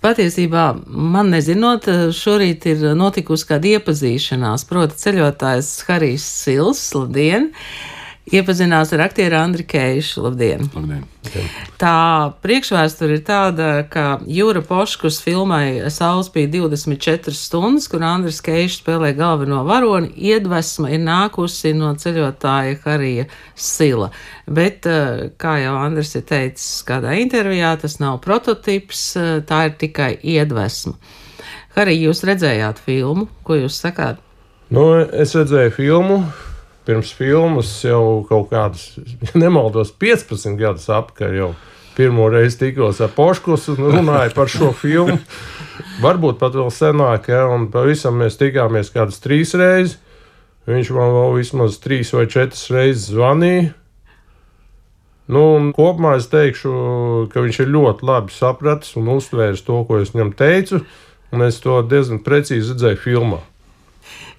Patiesībā man nezinot, šorīt ir notikusi kāda iepazīšanās, proti ceļotājs Harijs Sils, labdien! Iepazinās ar aktieru Andriu Keišu. Labdien! Labdien. Tā priekšvēsture ir tāda, ka Jūra Poškus filmai Saules bija 24 stundas, kur Andris Keišs spēlē galveno varoni. Iedvesma ir nākusi no ceļotāja Harija Sila. Bet, eh, kā jau Andris ir teicis kādā intervijā, tas nav prototips, eh, tā ir tikai iedvesma. Harija, jūs redzējāt filmu, ko jūs sakāt? Nu, es redzēju filmu, pirms filmas jau kaut kādas, ja nemaldos, 15 gadus atpakaļ. Jau pirmo reizi tikos ar Poškus un runāju par šo filmu. Varbūt pat vēl senāk, ja, un pavisam mēs tikāmies kādas trīs reizes. Viņš man vēl vismaz trīs vai četras reizes zvanīja. Nu, kopumā es teikšu, ka viņš ir ļoti labi sapratis un uztvēris to, ko es viņam teicu, un es to diezgan precīzi redzēju filmā.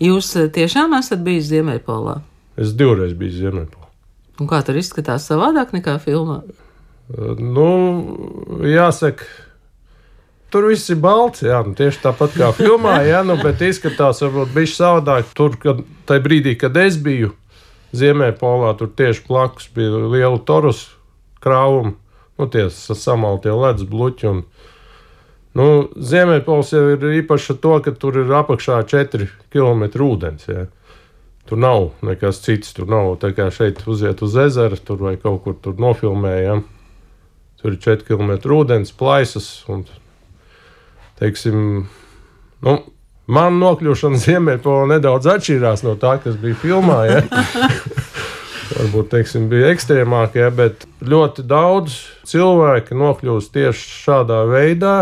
Jūs eh, tiešām esat bijis Ziemeļpolā? Es divreiz biju Ziemeļpolā. Un kā tur izskatās savādāk nekā filmā? Nu, jāsaka, tur viss ir balts. Jā, nu, tieši tāpat kā filmā, jā, nu, bet izskatās varbūt bišķi savādāk. Tur, kad, tajā brīdī, kad es biju Ziemeļpolā, tur tieši blakus bija liela torus krāvuma, nu, tie samaltie ledus bluķi. Un, nu, Ziemeļpols jau ir īpaši ar to, ka tur ir apakšā 4 km ūdens. Jā. Tur nav nekas cits. Tur nav tā kā šeit uziet uz ezera, tur vai kaut kur tur nofilmējam. Tur ir 4 km ūdens, plaisas. Un, teiksim, nu, man nokļūšana Ziemeļpolā nedaudz atšķīrās no tā, kas bija filmā. Ja? Varbūt teiksim, bija ekstrēmākie, ja? bet ļoti daudz cilvēku nokļūst tieši šādā veidā.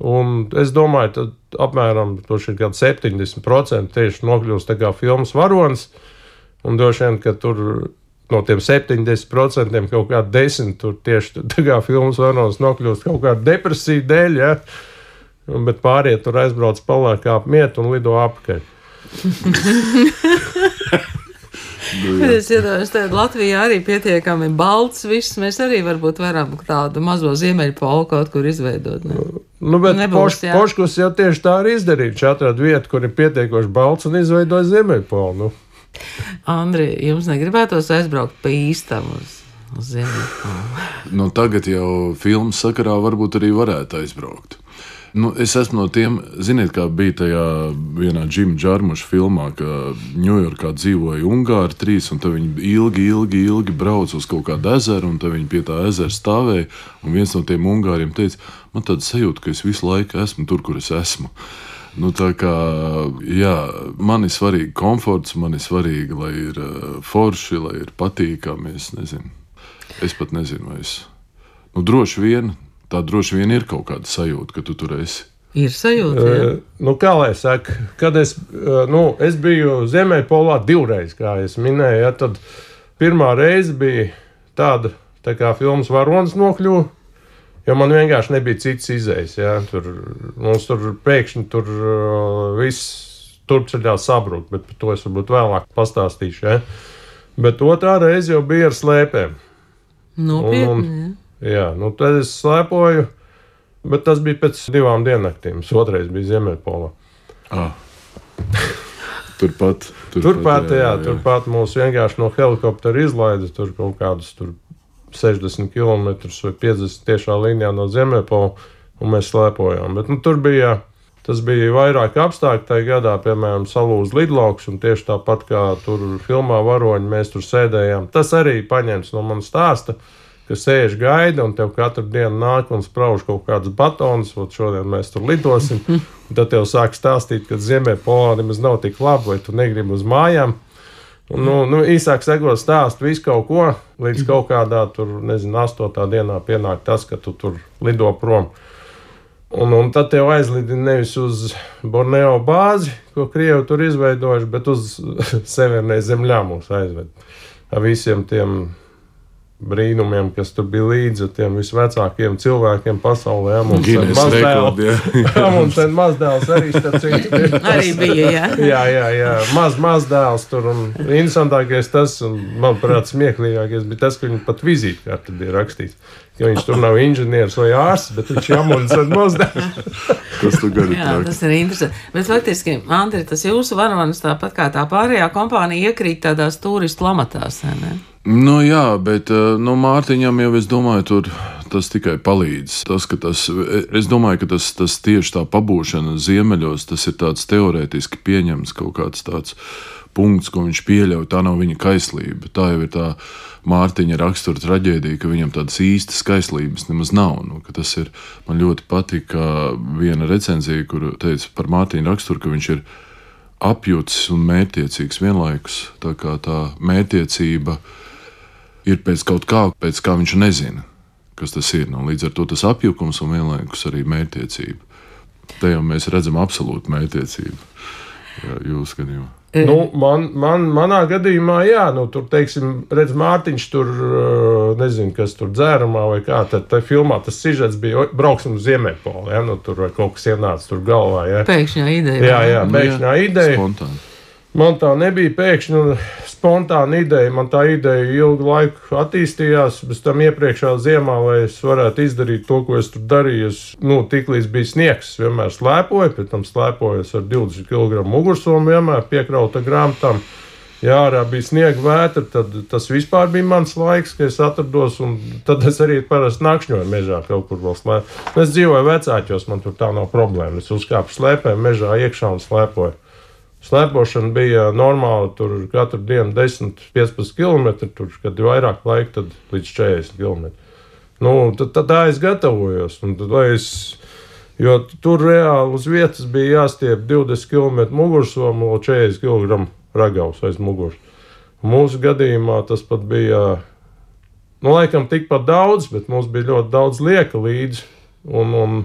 Un es domāju, ka apmēram 70% tieši nokļūst kā filmas varonis. Un droši vien, ka tur no tiem 70% kaut kāda desmit tur tieši tā kā filmas varonis nokļūst kaut kāda depresija dēļ, ja? bet pārējie tur aizbrauc palāk kā mietu un lido apakaļ. Nu, es iedomājos, ka Latvijā arī pietiekami balts. Viss mēs arī varbūt varam tādu mazo ziemeļu polu kaut kur izveidot. Ne? Nu, bet Nebūs, poš, Poškus jau tieši tā arī izdarīja. Viņš atrada vietu, kur ir pietiekoši balts un izveidoja ziemeļu polu. Nu. Andri, jums negribētos aizbraukt pa īstam uz, uz ziemeļu polu? nu, tagad jau filmas sakarā varbūt arī varētu aizbraukt. Nu, es esmu no tiem, ziniet, kā bija tajā vienā Džima Džārmuša filmā, ka Ņujorkā dzīvoja Ungāri trīs, un viņi ilgi, ilgi, ilgi brauca uz kaut kādu ezeru, un viņi pie tā ezera stāvēja. Un viens no tiem Ungāriem teica, man tāda sajūta, ka es visu laiku esmu tur, kur es esmu. Nu, kā, jā, man ir svarīgi komforts, man ir svarīgi, lai ir uh, forši, lai ir patīkami. Es nezinu, es pat nezinu, vai es. Nu, droši vien tā droši vien ir kaut kāda sajūta, ka tu tur esi. Ir sajūta. Ja? Uh, nu, kā lai saka, kad es, uh, nu, es biju Ziemeļpolā divreiz, kā es minēju, ja, tad pirmā reize bija tāda, tā kā filmas varonis nokļuva. Jo man vienkārši nebija cits izējas. Ja? Tur mums tur pēkšņi tur uh, viss turpceļā sabruka, bet par to es varbūt vēlāk pastāstīšu. Ja? Bet otrā reize jau bija ar slēpēm. Nopietni. Un, un, Jā, nu tad es slēpoju, bet tas bija pēc divām diennaktīm. Otrais bija Ziemeļpolā. Ah. turpat, turpat, turpat, jā, jā, jā. turpat mūs vienkārši no helikoptera izlaida tur kaut kādus tur 60 km vai 50 tiešā līnijā no Ziemeļpola, un mēs slēpojām. Bet, nu, tur bija, tas bija vairāk apstākļu tajā gadā, piemēram, salūz lidlauks, un tieši tāpat kā tur filmā varoņi, mēs tur sēdējām. Tas arī paņemts no manas stāsta ka sēž gaida un tev katru dienu nāk un sprauž kaut kādas batonas, un šodien mēs tur lidosim. Tad tev sāk stāstīt, ka Ziemeļpolā nemaz nav tik labi, vai tu negribi uz mājām. Nu, nu, īsāk sakot, stāst visu kaut ko, līdz kaut kādā tur, nezinu, astotā dienā pienāk tas, ka tu tur lido prom. Un, un tad tev aizlidina nevis uz Borneo bāzi, ko Krievi tur izveidojuši, bet uz Severnē zemļā mūs aizved ar visiem tiem brīnumiem, kas tur bija līdzi tiem visvecākajiem cilvēkiem pasaulē. Mums ir mazdēls arī tāds - arī bija. Jā, jā, jā, jā. Maz, mazdēls tur. Un interesantākais tas, un manuprāt, smieklīgākais bija tas, ka viņi pat vizītkārti bija rakstīts. Ka viņš tur nav inženieris vai ārsts, bet viņš ir amunizēts mūsdienās. Tas tu gari Jā, traki. tas ir interesanti. Bet faktiski, Andri, tas jūsu varonis, tāpat kā tā pārējā kompānija, iekrīt tādās turistu lamatās. ne? Nu, jā, bet eh, nu, Mārtiņam jau es domāju, tur tas tikai palīdz. Tas, ka tas, es domāju, ka tas, tas tieši tā pabūšana ziemeļos, tas ir tāds teorētiski pieņemts kaut kāds tāds punkts, ko viņš pieļauj. Tā nav viņa kaislība. Tā jau ir tā Mārtiņa rakstura traģēdija, ka viņam tādas īstas kaislības nemaz nav. Nu, tas ir, man ļoti patika viena recenzija, kur teica par Mārtiņa raksturu, ka viņš ir apjūts un mērķiecīgs vienlaikus. Tā kā tā mērķiecība ir pēc kaut kā, pēc kā viņš nezina, kas tas ir. Nu, līdz ar to tas apjukums un vienlaikus arī mērķtiecība. Te jau mēs redzam absolūtu mērķtiecību. Jā, Jūsu gadījumā. Nu, man, man, manā gadījumā, jā, nu, tur, teiksim, redz, Mārtiņš tur, uh, nezinu, kas tur dzērumā vai kā. Tad tajā filmā tas sižets bija, "Oi, brauksim uz Ziemeļpolu, ja, nu, tur vai kaut kas ienāca tur galvā, ja. Pēkšņā ideja. Jā, jā, pēkšņā ideja. Spontāni. Man tā nebija pēkšņi un spontāna ideja. Man tā ideja ilgu laiku attīstījās. Bez tam iepriekšējā ziemā, lai es varētu izdarīt to, ko es tur darīju, es nu, tiklīdz bija sniegs, vienmēr slēpoju, pēc tam slēpojos ar 20 kg mugursomu, vienmēr piekrauta grāmatām. Jā, ārā bija sniega vētra, tad tas vispār bija mans laiks, kad es atrados. Tad es arī parasti nakšņoju mežā kaut kur vēl slēpju. Es dzīvoju vecākos, man tur tā nav problēma. Es uzkāpu slēpēm mežā iekšā un slēpoju. Slēpošana bija normāla, tur katru dienu 10, 15 km, tur, kad ir vairāk laika, tad līdz 40 km. Nu, tad, tad tā es gatavojos. Tad, es, jo tur reāli uz vietas bija jāstiep 20 km mugursomu un 40 kg ragavs aiz muguras. Mūsu gadījumā tas pat bija, nu, laikam, tikpat daudz, bet mums bija ļoti daudz lieka līdzi. Un, un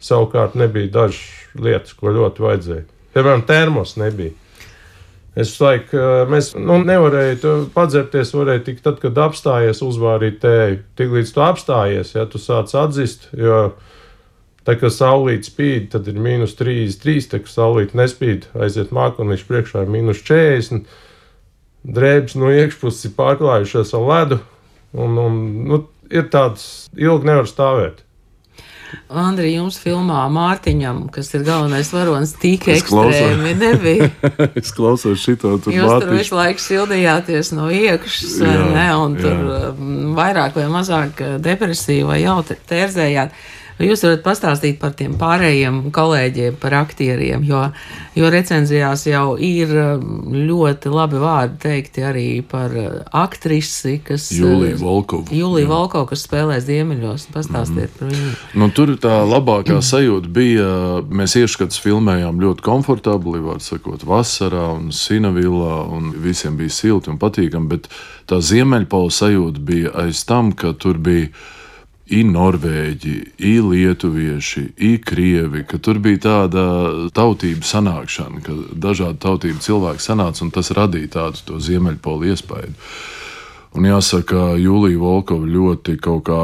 savukārt nebija dažas lietas, ko ļoti vajadzēja. Piemēram, termos nebija. Es laiku, mēs nu, nevarējām padzerties, varēja tikai tad, kad apstājies, uzvārīt tēju. Tiklīdz tu apstājies, ja tu sāc atzist, jo tā kā saulīt spīd, tad ir mīnus 33, tā kā saulīt nespīd, aiziet mākonīši priekšā ir mīnus 40. Drēbes no iekšpuses ir pārklājušās ar ledu, un, un nu, ir tāds ilgi nevar stāvēt. Andri, jums filmā Mārtiņam, kas ir galvenais varonis, tik Es klausos. ekstrēmi nebija. es klausos šito tur Jūs tur Mārtiņš. visu laiku sildījāties no iekšas, vai Jā, ne? Un tur jā. um, vairāk vai mazāk uh, depresīvi vai jau te- tērzējāt. Vai Jūs varat pastāstīt par tiem pārējiem kolēģiem, par aktieriem, jo, jo recenzijās jau ir um, ļoti labi vārdi teikti arī par uh, aktrisi, kas. uh, Jūlija Volkova. Jūlija Jā. Volkova, kas spēlē Ziemeļos. Pastāstiet par viņu. Nu, tur tā labākā sajūta bija, mēs ieškats filmējām ļoti komfortabli, var sakot, vasarā un Sinavilā, un visiem bija silti un patīkami, bet tā ziemeļpola sajūta bija aiz tam, ka tur bija i norvēģi, i lietuvieši, i krievi, ka tur bija tāda tautību sanākšana, ka dažādu tautību cilvēki sanāca, un tas radīja tādu to ziemeļpolu iespēju. Un jāsaka, Jūlija Volkova ļoti kaut kā,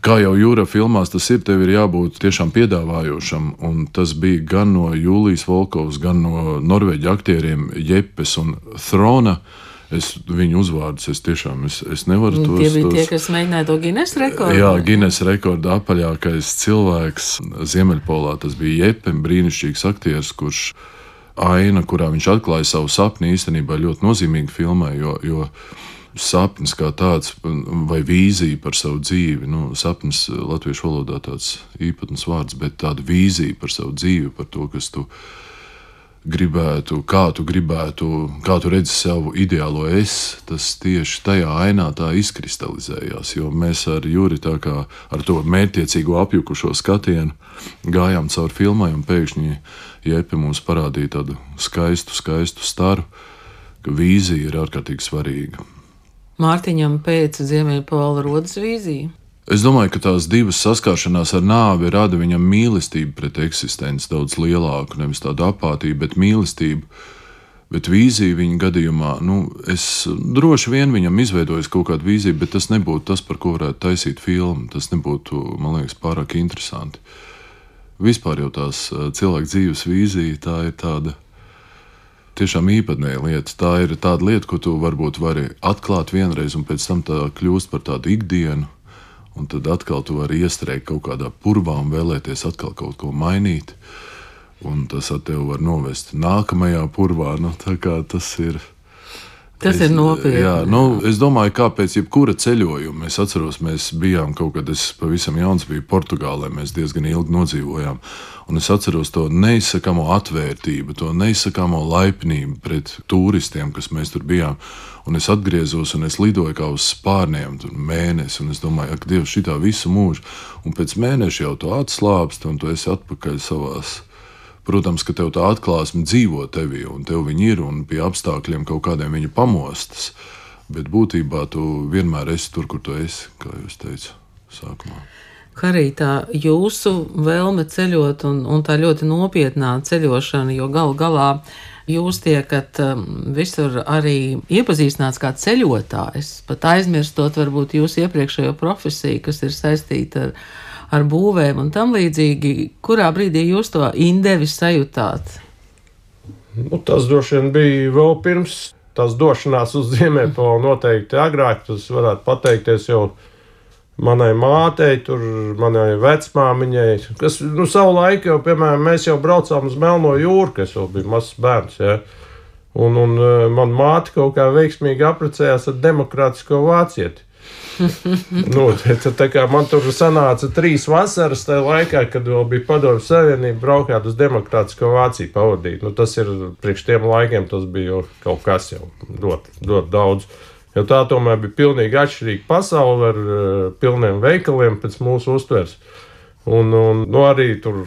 kā jau jūra filmās, tas ir, tev ir jābūt tiešām piedāvājošam. Un tas bija gan no Jūlijas Volkovas, gan no norvēģu aktieriem Jepes un Throna. Es viņu uzvārdus, es tiešām es, es nevaru tos. Tie bija tos... tie, kas mēģināja to Guinness rekordu. Jā, Guinness rekorda apaļākais cilvēks Ziemeļpolā. Tas bija Jepem, brīnišķīgs aktieris, kurš aina, kurā viņš atklāja savu sapni, īstenībā ļoti nozīmīga filmā, jo, jo sapnis kā tāds, vai vīzija par savu dzīvi, nu, sapnis latviešu valodā tāds īpatns vārds, bet tāda vīzija par savu dzīvi, par to, kas tu gribētu, kā tu gribētu, kā tu redzi savu ideālo es, tas tieši tajā ainā tā izkristalizējās. Jo mēs ar Juri tā kā ar to mērķiecīgo apjukušo skatienu gājām cauri filmai, un pēkšņi Jepe mums parādīja tādu skaistu, skaistu staru, ka vīzija ir ārkārtīgi svarīga. Mārtiņam pēc Ziemeļpola rodas vīzija. Es domāju, ka tās divas saskaršanās ar nāvi rada viņam mīlestību pret eksistenci daudz lielāku, nevis tādu apātiju, bet mīlestību. Bet vīzija viņa gadījumā, nu, es droši vien viņam izveidojis kaut kādu vīziju, bet tas nebūtu tas, par ko varētu taisīt filmu. Tas nebūtu, man liekas, pārāk interesanti. Vispār jau tās eh, cilvēka dzīves vīzija, tā ir tāda tiešām īpatnēja lieta. Tā ir tāda lieta, ko tu varbūt vari atklāt vienreiz, un pēc tam tā kļūst par tādu ikdienu. Un tad atkal tu vari iestrēgt kaut kādā purvā un vēlēties atkal kaut ko mainīt. Un tas ar tevi var novest nākamajā purvā. Nu, tas ir. Tas es, ir nopietni. Jā, nu, es domāju, kā pēc jebkura ceļojuma. Es atceros, mēs bijām kaut kad, es pavisam jauns biju Portugālē, mēs diezgan ilgi nodzīvojām. Un es atceros to neizsakāmo atvērtību, to neizsakāmo laipnību pret turistiem, kas mēs tur bijām. Un es atgriezos un es lidoju kā uz spārniem, tur mēnesi. Un es domāju, ak, Dievs, šitā visu mūžu. Un pēc mēneša jau to atslābst, un tu esi atpakaļ savās. Protams, ka tev tā atklāsme dzīvo tevī, un tev viņi ir, un pie apstākļiem kaut kādiem viņa pamostas. Bet būtībā tu vienmēr esi tur, kur tu esi, kā jūs teicāt, sākumā. Arī tā jūsu vēlme ceļot, un, un tā ļoti nopietnā ceļošana, jo galu galā jūs tiekat um, visur arī iepazīstināts kā ceļotājs, pat aizmirstot varbūt jūsu iepriekšējo profesiju, kas ir saistīta ar, ar būvēm un tam līdzīgi. Kurā brīdī jūs to indevi sajūtāt? Nu, tas droši vien bija vēl pirms tās došanās uz Ziemeļpolu, noteikti agrāk. Tas varētu pateikties jau manai mātei, tur, manai vecmāmiņai, kas nu, savu laiku jau, piemēram, mēs jau braucām uz Melno jūru, kas jau bija mazs bērns. Ja? Un, un man māte kaut kā veiksmīgi apprecējās ar demokrātisko vācieti. nu, tā, tā kā man tur sanāca trīs vasaras, tajā laikā, kad vēl bija Padomju Savienība, braukāt uz Demokrātisko Vāciju pavadīt. Nu, tas ir priekš tiem laikiem, tas bija kaut kas jau ļoti, ļoti daudz. Jo tā tomēr bija pilnīgi atšķirīga pasaule ar uh, pilniem veikaliem pēc mūsu uztveres. Un, un nu, arī tur,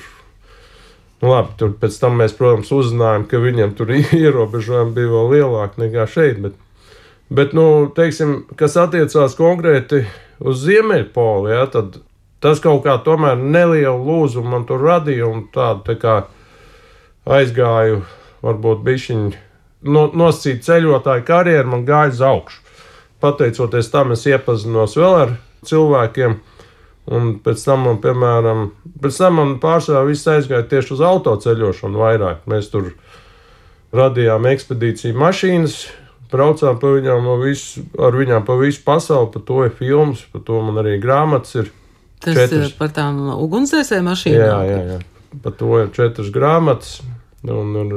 nu, labi, tur pēc tam mēs, protams, uzzinājām, ka viņam tur ierobežojumi bija vēl lielāki nekā šeit. Bet, bet nu, teiksim, kas attiecās konkrēti uz Ziemeļpolu, ja, tad tas kaut kā tomēr nelielu lūzumu man tur radīja un tādu tā kā aizgāju, varbūt bišķiņu no, nosacīt ceļotāju karjeru, man gāja uz augšu pateicoties tam, es iepazinos vēl ar cilvēkiem. Un pēc tam, man, piemēram, pēc tam man pārsvarā viss aizgāja tieši uz autoceļošanu vairāk. Mēs tur radījām ekspedīciju mašīnas, braucām pa viņām, visu, ar viņām pa visu pasauli, par to ir filmas, par to man arī grāmatas ir. Tas četras. ir par tām ugunsdzēsēju mašīnām. Jā, jā, jā. Par to ir četras grāmatas. Un, un,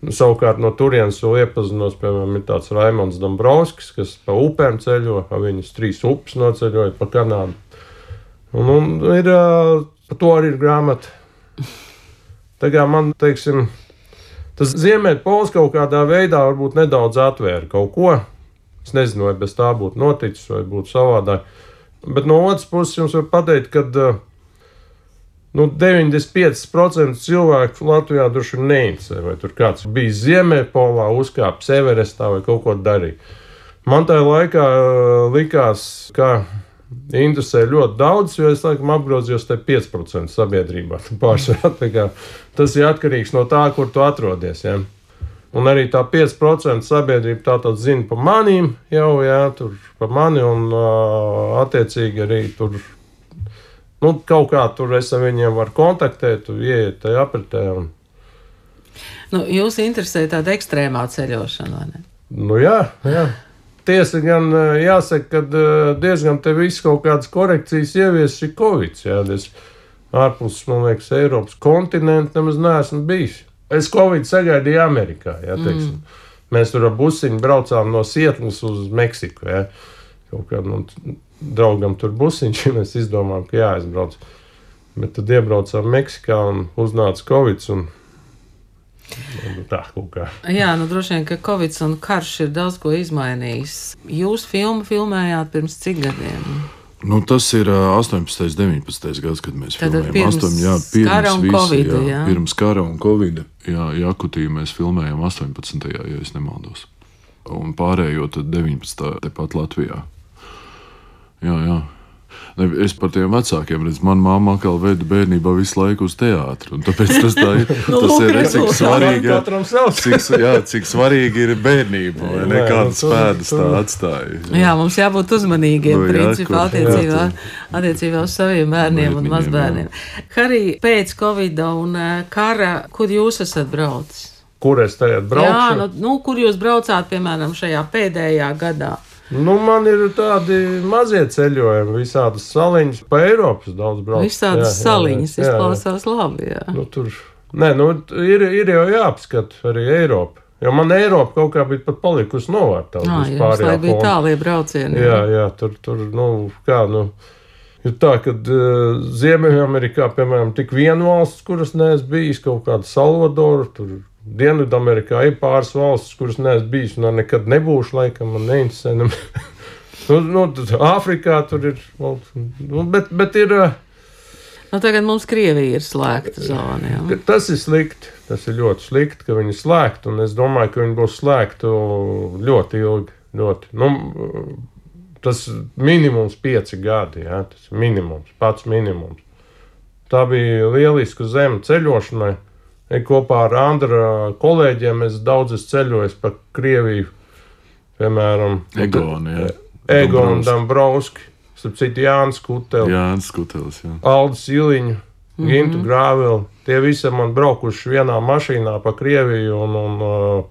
Nu, savukārt no turienes vēl iepazinos, piemēram, ir tāds Raimons Dombrovskis, kas pa upēm ceļo, viņas trīs upes noceļoja pa Kanādu. Un, un ir, par to arī ir grāmata. Kā man, teiksim, tas Ziemeļpols kaut kādā veidā varbūt nedaudz atvēra kaut ko. Es nezinu, vai bez tā būtu noticis, vai būtu savādāk. Bet no otras puses jums var pateikt, ka uh, Nu, 95% cilvēku Latvijā droši vien neinteresē, vai tur kāds bija Ziemeļpolā, uzkāpis Everestā vai kaut ko darīja. Man tajā laikā uh, likās, ka interesē ļoti daudz, jo es laikam apgrozījos te 5% sabiedrībā. Pārsvarā tas ir atkarīgs no tā, kur tu atrodies. Ja? Un arī tā 5% sabiedrība tā tad zina par maniem, jau jā, tur par mani, un uh, attiecīgi arī tur nu, kaut kā tur es ar viņiem varu kontaktēt, tu ieiet tajā apritē. Un... Nu, jūs interesē tāda ekstrēmā ceļošana, vai ne? Nu, jā, jā. Tiesa gan jāsaka, ka diezgan te viss kaut kādas korekcijas ieviesis ir Covid. Jā, es ārpus, man liekas, Eiropas kontinentu nemaz neesmu bijis. Es Covid sagaidīju Amerikā, jā, teiksim. Mm. Mēs tur ar busiņu braucām no Sietlas uz Meksiku, jā. Kaut kā, nu, draugam tur busiņš, mēs izdomājām, ka jāaizbrauc. Bet tad iebraucām Meksikā un uznāca Covid. Un... Nu, tā kaut kā. Jā, nu droši vien, ka Covid un karš ir daudz ko izmainījis. Jūs filmu filmējāt pirms cik gadiem? Nu, tas ir 18, 19 gads, kad mēs Tātad filmējām. Pirms Astom, jā, pirms kara un visi, Covid, jā, jā. pirms kara un Covid. Jā, Jakutī mēs filmējām 18. ja es nemaldos. Un pārējo tad 19. tepat Latvijā. Jā, jā. Ne, es par tiem vecākiem redzu, manā mamā kā veda bērnībā visu laiku uz teātru. Tāpēc tas, tā ir, tas ir cik svarīgi, savs. cik, jā, cik svarīgi ir bērnība. vai ne? Jā, Kādas nu, tur- pēdas tā atstāja. Jā, mums jābūt uzmanīgiem Nu, jā, principā attiecībā, jā, attiecībā uz saviem bērniem un Bērniņiem, mazbērniem. Arī pēc Covid un kara, kur jūs esat braucis? Kur es tagad Jā, braucu? nu, nu, kur jūs braucāt, piemēram, šajā pēdējā gadā? Nu, man ir tādi mazie ceļojumi, visādas saliņas, pa Eiropas daudz braucu. Visādas saliņas izklausās labi. Jā. Nu, tur nē, nu, ir, ir jau jāapskata arī Eiropa. Jo man Eiropa kaut kā bija pat palikusi novārtā. Jā, jums lai bija tālie braucieni. Jā, jā, tur, tur, nu, kā, nu. Ir tā, ka uh, Ziemeļamerikā, piemēram, tik viena valsts, kuras neesmu bijis, kaut kāda Salvadora, tur Dienvidamerikā ir pāris valstis, kuras neesmu bijis un nekad nebūšu, laikam, man neinteresē. nu, nu, Āfrikā tur ir, nu, bet, bet ir. Uh, Nu, tagad mums Krievija ir slēgta zona. Jā. Tas ir slikti. Tas ir ļoti slikti, ka viņi ir slēgti. Es domāju, ka viņi būs slēgti ļoti ilgi. Ļoti. Nu, tas minimums pieci gadi. Jā, tas ir minimums, pats minimums. Tā bija lieliska zeme ceļošanai. Kopā ar Andra kolēģiem es daudz esmu ceļojis pa Krieviju. Piemēram, Egonu, Egonu Dombrovski. Starp citu, Jānis Kutels, Jānis Kutels jā. Aldis Iliņš, mm -hmm. Gintu Grāveli. Tie visi man braukuši vienā mašīnā pa Krieviju. Un, un, uh,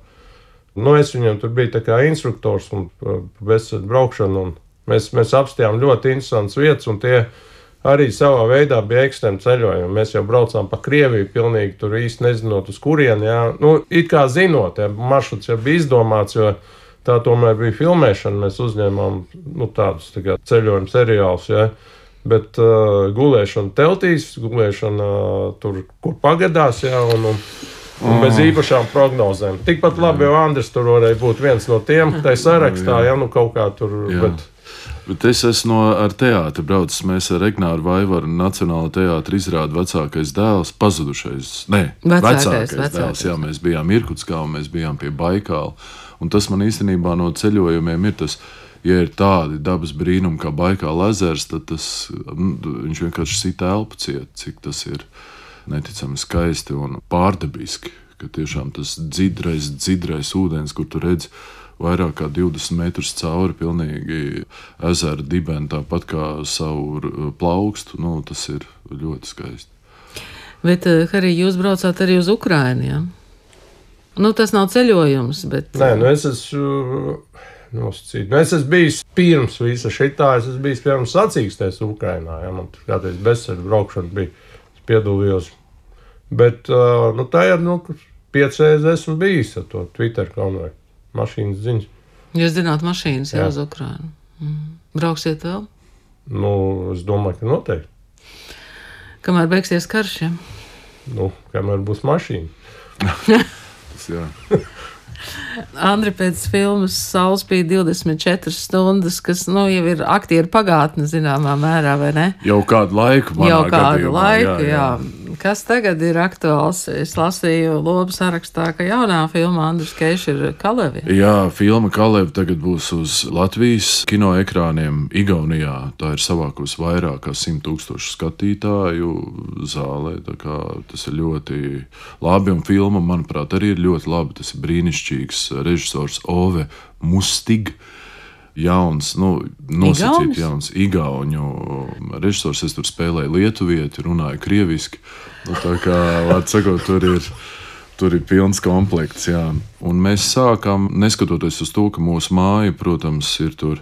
nu, es viņam tur biju kā instruktors un uh, bezsēdz braukšanu. Mēs, mēs apstājām ļoti interesantas vietas, un tie arī savā veidā bija ekstrēmi ceļojumi. Mēs jau braucām pa Krieviju, pilnīgi tur īsti nezinot, uz kurieni. Nu, it kā zinot, ja maršruts jau bija izdomāts. Jo, Tā tomēr bija filmēšana. Mēs uzņēmām nu, tādus tā ceļojumu seriālus. Ja? Bet uh, gulēšana teltīs, gulēšana uh, tur, kur pagadās, ja? un, un, un bez mm. īpašām prognozēm. Tikpat labi, jau Andris tur varēja būt viens no tiem, tai sarakstā, ja nu kaut kā tur. Jā. Bet, Bet es esmu no, ar teātri braucis. Mēs ar Regnāru Vaivaru Nacionālajā teātrī izrādījām vecākais dēls, pazudušais. Nē, vecākais, vecākais, vecākais dēls. Jā, mēs bijām Irkutskā un mēs bijām pie Baikāla. Un tas man īstenībā no ceļojumiem ir tas, ja ir tādi dabas brīnumi kā Baikāla ezers, tad tas, nu, viņš vienkārši sit elpu ciet, cik tas ir neticami skaisti un pārdabiski. Ka tiešām tas dzidrais, dzidrais ūdens, kur tu redzi vairāk kā 20 metrus cauri, pilnīgi ezera dibeni, tāpat kā savu plaukstu. Nu, tas ir ļoti skaisti. Bet, Harī, jūs braucāt arī uz Ukrajinu? Ja? Nu, tas nav ceļojums, bet. Nē, nu es esmu. Nosacīt. Nu, es esmu bijis pirms visa šī tā, es esmu bijis piemēram sacīkstēs Ukrainā. Ja, man tur kādreiz bezsēļu braukšana bija, es piedalījos. Bet, uh, nu, tā ir, nu, piecreiz esmu bijis ar to Twitter konvoju mašīnas ziņas. Jūs zināt, mašīnas jau uz Ukrajinu. Mm. Brauksiet vēl? Nu, es domāju, ka noteikti. Kamēr beigsies karš, ja? Nu, kamēr būs mašīna. Tas, jā. Andri pēc filmas Saules bija 24 stundas, kas nu, jau ir aktieru pagātne zināmā mērā, vai ne? Jau kādu laiku. Jau kādu gadījumā, laiku, jā. jā. Kas tagad ir aktuāls? Es lasīju lobu sarakstā, ka jaunā filma Andris Keiš ir Kalevi. Jā, filma Kalevi tagad būs uz Latvijas kino ekrāniem Igaunijā. Tā ir savākusi vairāk kā 100 tūkstošu skatītāju zālē. Tas ir ļoti labi, un filma, manuprāt, arī ir ļoti labi. Tas ir brīnišķīgs režisors Ove Mustig jauns, nu, nosacīti jauns igauņu režisors. Es tur spēlēju lietuvieti, runāju krieviski. Nu, tā kā, vārds sakot, tur ir. Tur ir pilns komplekts, jā. Un mēs sākām, neskatoties uz to, ka mūsu māja, protams, ir tur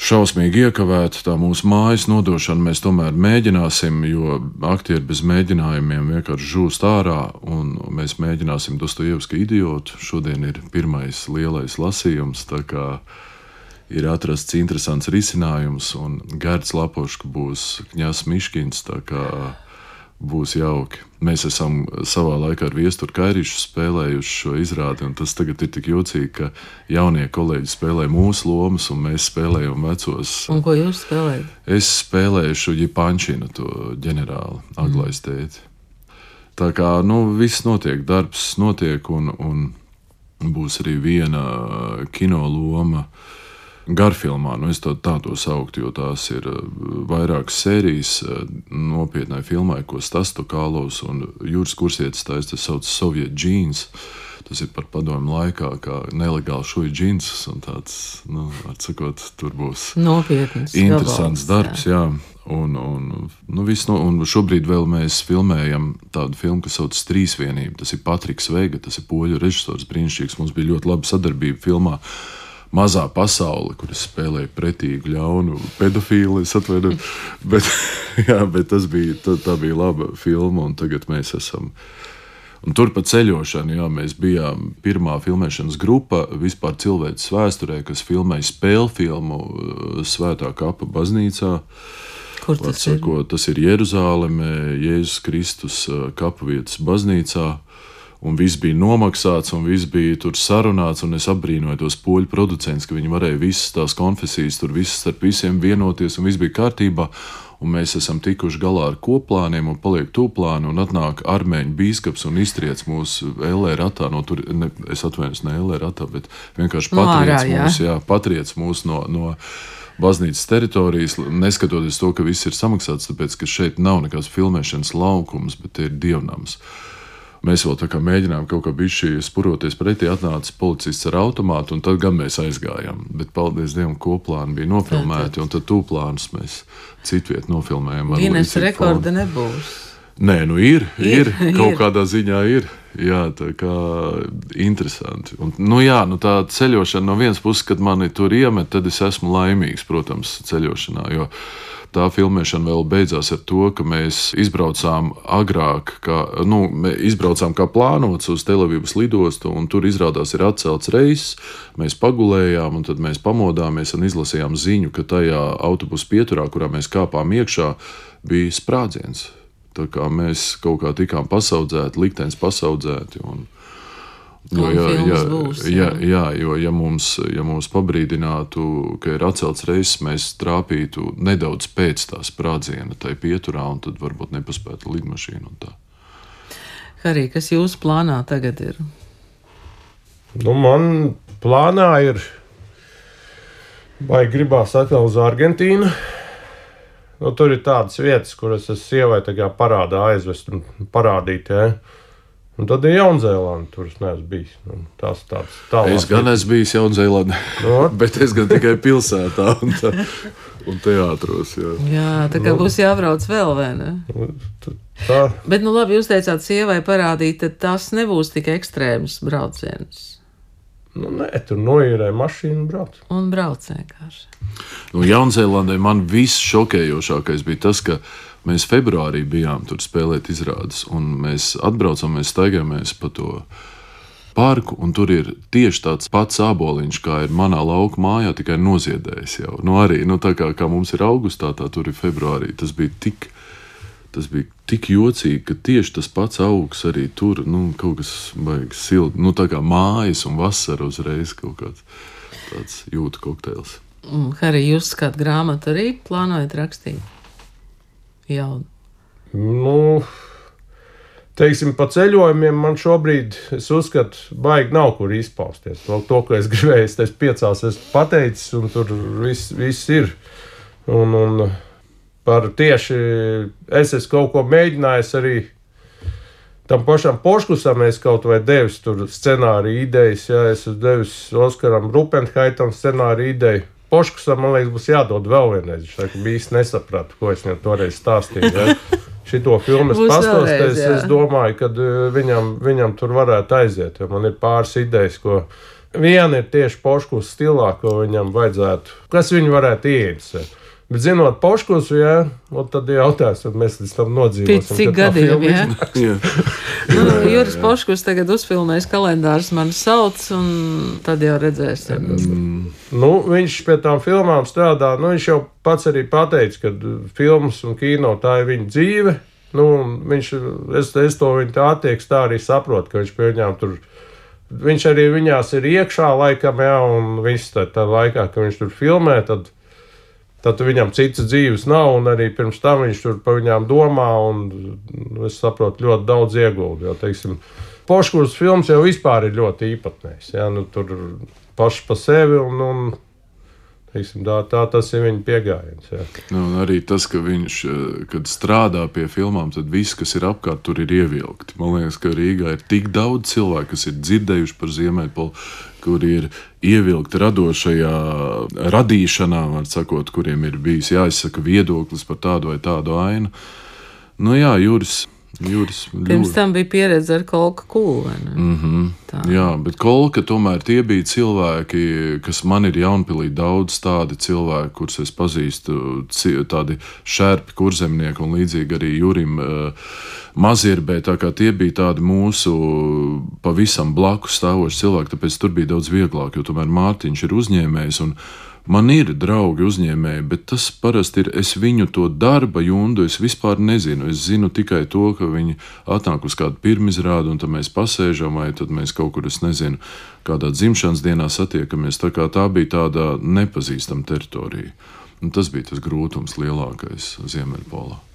šausmīgi iekavēta tā mūsu mājas nodošana. Mēs tomēr mēģināsim, jo aktieri bez mēģinājumiem vienkārši žūst ārā, un mēs mēģināsim Dostojevska idiotu. Šodien ir pirmais lielais lasījums, tā kā ir atrasts interesants risinājums, un Gērts Lapoška būs Kņās Miškins būs jauki. Mēs esam savā laikā ar Viesturu Kairīšu spēlējuši šo izrādi, un tas tagad ir tik jocīgi, ka jaunie kolēģi spēlē mūsu lomas, un mēs spēlējam vecos. Un ko jūs spēlējat? Es spēlēju šo Jipančinu, to ģenerāli, Aglais tēti. Tā kā nu, viss notiek, darbs notiek, un, un būs arī viena kino loma. Uh, garfilmā. Nu, es to tā to sauktu, jo tās ir eh, vairākas sērijas eh, nopietnai filmai, ko Stastu Kālos un Jūras kursietis taisa, tas sauc Soviet Jeans. Tas ir par padomu laikā, kā nelegāli šūju džins. Tāds, nu, atsakot, tur būs nopietns, interesants darbs. Jā. Jā. Un, un, nu, no, un šobrīd mēs filmējam tādu filmu, kas saucas Trīsvienība. Tas ir Patriks Veiga, tas ir poļu režisors, brīnišķīgs. Mums bija ļoti laba sadarbība filmā mazā pasaule, kur es spēlēju pretīgu, ļaunu pedofīlu. Es atvainojos, bet, jā, bet tas bija, tā, tā bija laba filma, un tagad mēs esam. Un tur pa ceļošanu, jā, mēs bijām pirmā filmēšanas grupa vispār cilvēces vēsturē, kas filmēja spēļu filmu uh, Svētā kapa baznīcā. Kur tas ir? Sakot, tas ir Jeruzāleme, Jēzus Kristus uh, kapavietas baznīcā. Un viss bija nomaksāts, un viss bija tur sarunāts. Es apbrīnoju tos poļu producentus, ka viņi varēja visas tās konfesijas, tur visas starp visiem vienoties, un viss bija kārtībā. Un mēs esam tikuši galā ar koplāniem, un paliek tūplāni, un atnāk armēņu biskups un iztriec mūsu LR ratā. No tur, ne, es atvainojos, ne LR ratā, bet vienkārši No patriec jā. mūs, jā, patriec mūs no. no Baznīcas teritorijas, neskatoties to, ka viss ir samaksāts, tāpēc ka šeit nav nekāds filmēšanas laukums, bet ir dievnams. Mēs vēl tā kā mēģinājām kaut kā bišķi spuroties pretī, atnāca policists ar automātu, un tad gan mēs aizgājām. Bet, paldies Dievam, koplāni bija nofilmēti, un tad tūplānus mēs citviet nofilmējām. līdzīgu rekorda nebūs. Nē, nu ir, ir, Ir, kaut ir. kādā ziņā ir. Jā, tā kā interesanti. Un, nu, jā, nu, tā ceļošana no vienas puses, kad mani tur iemet, tad es esmu laimīgs, protams, ceļošanā. Jo tā filmēšana vēl beidzās ar to, ka mēs izbraucām agrāk, kā, nu, izbraucām kā plānots uz Telavības lidostu, un tur izrādās ir atcelts reiss. Mēs pagulējām, un tad mēs pamodāmies un izlasījām ziņu, ka tajā autobusu pieturā, kurā mēs kāpām iekšā, bija sprādziens. Tā kā mēs kaut kā tikām pasaudzēti, liktenis pasaudzēti. Un, jo, ja, ja, būs, ja, jā. jā, jo ja mums, ja mums pabrīdinātu, ka ir atcelts reizes, mēs trāpītu nedaudz pēc tā sprādziena tai pieturā, un tad varbūt nepaspētu lidmašīnu. Harī, kas jūsu plānā tagad ir? Nu, man plānā ir, vai gribās atkal uz Argentīnu. Nu, tur ir tādas vietas, kuras es sievai parādā aizvest un parādīt. Ja? Un tad ir Jaunzēlanda, tur es neesmu bijis. Nu, tās tādas tālāk. Es gan esmu bijis Jaunzēlandē, Nu, bet es gan tikai pilsētā un, tā, un teātros. Jā. Jā, tā kā būs jābrauc vēl, vai ne? tā, Bet, nu labi, jūs teicāt, sievai parādīt, tad tas nebūs tik ekstrēms brauciens. Nu, nē, tur noīrē mašīnu brauc. Un brauc vienkārši. Nu, Jaunzēlandē man viss šokējošākais bija tas, ka mēs februārī bijām tur spēlēt izrādes, un mēs atbraucām, mēs staigājāmies pa to parku, un tur ir tieši tāds pats āboliņš, kā ir manā lauka mājā, tikai noziedējis jau. Nu, arī nu, tā kā, kā mums ir augustā, tā tur ir februārī. Tas bija tik. Tas bija tik jocīgi, ka tieši tas pats augs arī tur nu, kaut kas baigs silts. Nu, tā kā mājas un vasara uzreiz kaut kāds tāds jūtu kokteils. Un, Harī, jūs kādu grāmatu arī plānojat rakstīt? Jaunu. Nu, teiksim, pa ceļojumiem man šobrīd, es uzskatu, baigi nav kur izpausties. To, to ko es gribēju, es piecās esmu pateicis, un tur viss, viss ir. Un, un par tieši es esmu kaut ko mēģinājis arī. Tam pašam Poškusam es kaut vai devis tur scenāriju idejas, ja es esmu devis Oskaram Rupenhaitam scenāriju ideju. Poškusam, man liekas, būs jādod vēl vienreiz. Viņš saka, bija īsti nesapratu, ko es viņam toreiz stāstīju. Ja? Šito filmu es pastāstīju, es, es domāju, ka uh, viņam, viņam tur varētu aiziet. Man ir pāris idejas, ko viena ir tieši Poškus stilā, ko viņam vajadzētu, kas viņu varētu ieinteresēt. Bet, zinot Poškus, jā, nu, tad jautājums, vai mēs līdz tam nodzīvosim. Pēc cik gadiem, jā? Jā. Nu, Juris Poškus tagad uzfilmēs kalendārus, man sauc, un tad jau redzēsim. Nu, viņš pie tām filmām strādā. Nu, viņš jau pats arī pateica, ka uh, filmas un kino tā ir viņa dzīve. Nu, viņš, es, es to viņa tā attieksmi tā arī saprotu, ka viņš pie viņām tur. Viņš arī viņās ir iekšā laikam, jā, un viss tā, tā laikā, kad viņš tur filmē, tad, tad viņam citas dzīves nav, un arī pirms tam viņš tur par viņām domā, nu, es saprotu, ļoti daudz teiksim, Poškurs films jau vispār ir ļoti īpatnējs. Ja? Nu, tur paši pa sevi un, un teiksim, tā, tā tas ir viņa pieejams. Ja? Nu, arī tas, ka viņš, eh, kad strādā pie filmām, tad viss, kas ir apkārt, tur ir ievilkti. Man liekas, ka Rīgā ir tik daudz cilvēku, kas ir dzirdējuši par Ziemeļpolu, kur ir ievilkti radošajā radīšanā, var sakot, kuriem ir bijis jāizsaka viedoklis par tādu vai tādu ainu. Nu jā, Juris. Jūras Pirms ļoti. tam bija pieredze ar kolku kūlu. Mm -hmm. Jā, bet kolka tomēr tie bija cilvēki, kas man ir jaunpilī daudz tādi cilvēki, kurus es pazīstu, tādi šērpi, kurzemnieki un līdzīgi arī Jurim uh, Mazirbē. Tā kā tie bija tādi mūsu pavisam blakus stāvoši cilvēki, tāpēc tur bija daudz vieglāk, jo tomēr Mārtiņš ir uzņēmējs. un Man ir draugi uzņēmēji, bet tas parasti ir. Es viņu to darba jundu es vispār nezinu. Es zinu tikai to, ka viņi atnāk uz kādu pirmizrādi, un tad mēs pasēžam, vai tad mēs kaut kur, es nezinu, kādā dzimšanas dienā satiekamies. Tā, kā tā bija tāda nepazīstama teritorija. Un tas bija tas grūtums lielākais Ziemeļpolā.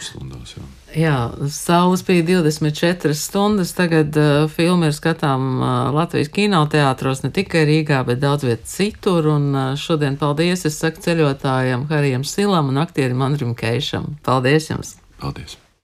Stundās, jā. Jā, saules bija 24 stundas. Tagad uh, filma ir skatām uh, Latvijas kinoteātros, ne tikai Rīgā, bet daudz viet citur. Un uh, šodien paldies, es saku ceļotājiem Harijam Silam un aktierim Andrim Keišam. Paldies jums! Paldies!